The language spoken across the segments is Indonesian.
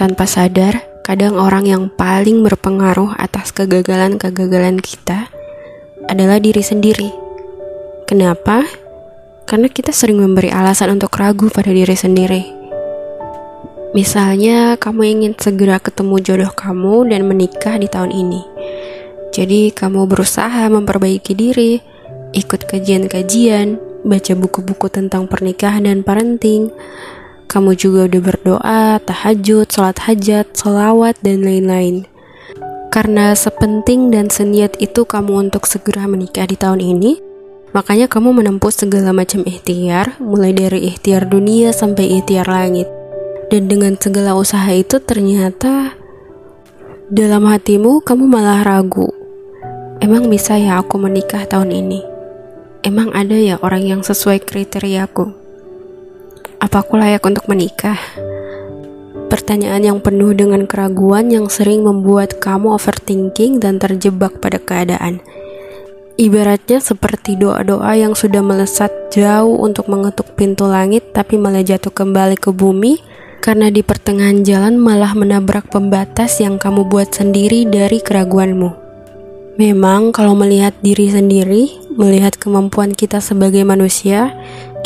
Tanpa sadar, kadang orang yang paling berpengaruh atas kegagalan-kegagalan kita adalah diri sendiri. Kenapa? Karena kita sering memberi alasan untuk ragu pada diri sendiri. Misalnya, kamu ingin segera ketemu jodoh kamu dan menikah di tahun ini. Jadi, kamu berusaha memperbaiki diri, ikut kajian-kajian, baca buku-buku tentang pernikahan dan parenting. Kamu juga udah berdoa, tahajud, sholat hajat, sholawat, dan lain-lain. Karena sepenting dan seniat itu kamu untuk segera menikah di tahun ini, makanya kamu menempuh segala macam ikhtiar, mulai dari ikhtiar dunia sampai ikhtiar langit. Dan dengan segala usaha itu ternyata dalam hatimu kamu malah ragu. Emang bisa ya aku menikah tahun ini? Emang ada ya orang yang sesuai kriteriaku? Apa aku layak untuk menikah? Pertanyaan yang penuh dengan keraguan yang sering membuat kamu overthinking dan terjebak pada keadaan. Ibaratnya seperti doa-doa yang sudah melesat jauh untuk mengetuk pintu langit tapi malah jatuh kembali ke bumi karena di pertengahan jalan malah menabrak pembatas yang kamu buat sendiri dari keraguanmu. Memang, kalau melihat diri sendiri, melihat kemampuan kita sebagai manusia,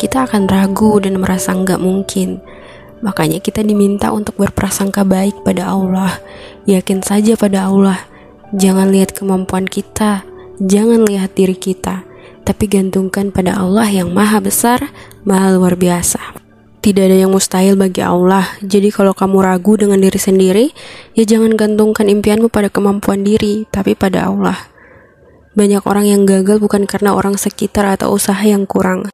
kita akan ragu dan merasa nggak mungkin. Makanya, kita diminta untuk berprasangka baik pada Allah, yakin saja pada Allah. Jangan lihat kemampuan kita, jangan lihat diri kita, tapi gantungkan pada Allah yang Maha Besar, Maha Luar Biasa. Tidak ada yang mustahil bagi Allah. Jadi kalau kamu ragu dengan diri sendiri, ya jangan gantungkan impianmu pada kemampuan diri, tapi pada Allah. Banyak orang yang gagal bukan karena orang sekitar atau usaha yang kurang,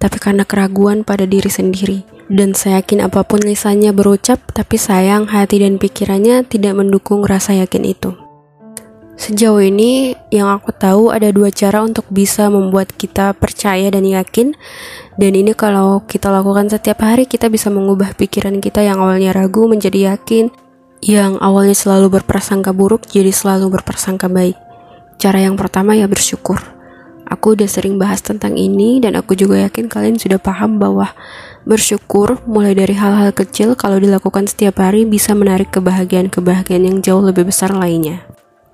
tapi karena keraguan pada diri sendiri. Dan saya yakin apa pun lisannya berucap, tapi sayang hati dan pikirannya tidak mendukung rasa yakin itu. Sejauh ini, yang aku tahu ada dua cara untuk bisa membuat kita percaya dan yakin. Dan ini kalau kita lakukan setiap hari, kita bisa mengubah pikiran kita yang awalnya ragu menjadi yakin. Yang awalnya selalu berprasangka buruk, jadi selalu berprasangka baik. Cara yang pertama ya bersyukur. Aku udah sering bahas tentang ini dan aku juga yakin kalian sudah paham bahwa bersyukur mulai dari hal-hal kecil kalau dilakukan setiap hari bisa menarik kebahagiaan-kebahagiaan yang jauh lebih besar lainnya.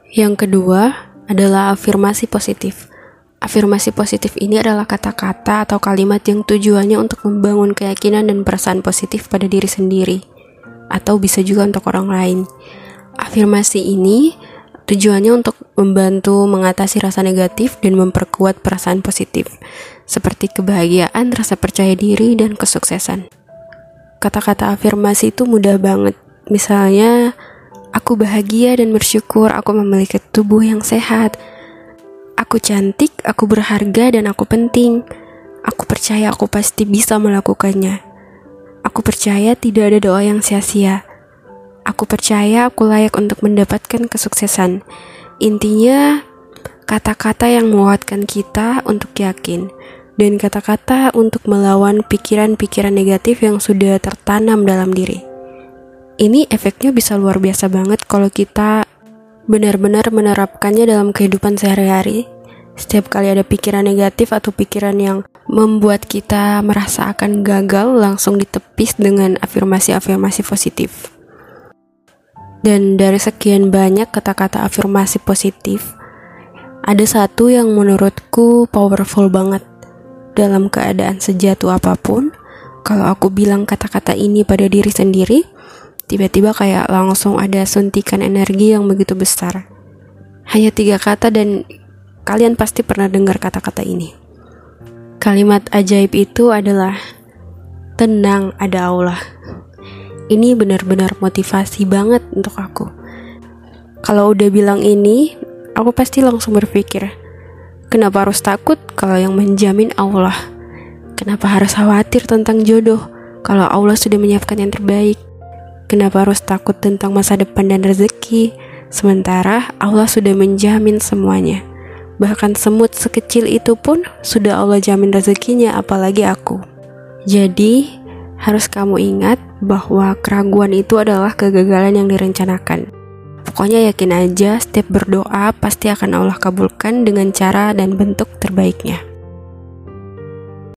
Yang kedua adalah afirmasi positif. Afirmasi positif ini adalah kata-kata atau kalimat yang tujuannya untuk membangun keyakinan dan perasaan positif pada diri sendiri, atau bisa juga untuk orang lain. Afirmasi ini tujuannya untuk membantu mengatasi rasa negatif dan memperkuat perasaan positif, seperti kebahagiaan, rasa percaya diri, dan kesuksesan. Kata-kata afirmasi itu mudah banget. Misalnya, Aku bahagia dan bersyukur aku memiliki tubuh yang sehat. Aku cantik, aku berharga, dan aku penting. Aku percaya aku pasti bisa melakukannya. Aku percaya tidak ada doa yang sia-sia. Aku percaya aku layak untuk mendapatkan kesuksesan. Intinya, kata-kata yang menguatkan kita untuk yakin, dan kata-kata untuk melawan pikiran-pikiran negatif yang sudah tertanam dalam diri ini efeknya bisa luar biasa banget kalau kita benar-benar menerapkannya dalam kehidupan sehari-hari. Setiap kali ada pikiran negatif atau pikiran yang membuat kita merasa akan gagal, langsung ditepis dengan afirmasi-afirmasi positif. Dan dari sekian banyak kata-kata afirmasi positif, ada satu yang menurutku powerful banget dalam keadaan sejatuh apa pun. Kalau aku bilang kata-kata ini pada diri sendiri, Tiba-tiba kayak langsung ada suntikan energi yang begitu besar. Hanya tiga kata dan kalian pasti pernah dengar kata-kata ini. Kalimat ajaib itu adalah tenang ada Allah. Ini benar-benar motivasi banget untuk aku. Kalau udah bilang ini, aku pasti langsung berpikir, kenapa harus takut kalau yang menjamin Allah? Kenapa harus khawatir tentang jodoh kalau Allah sudah menyiapkan yang terbaik? Kenapa harus takut tentang masa depan dan rezeki? Sementara Allah sudah menjamin semuanya. Bahkan semut sekecil itu pun sudah Allah jamin rezekinya, apalagi aku. Jadi, harus kamu ingat bahwa keraguan itu adalah kegagalan yang direncanakan. Pokoknya yakin aja, setiap berdoa pasti akan Allah kabulkan dengan cara dan bentuk terbaiknya.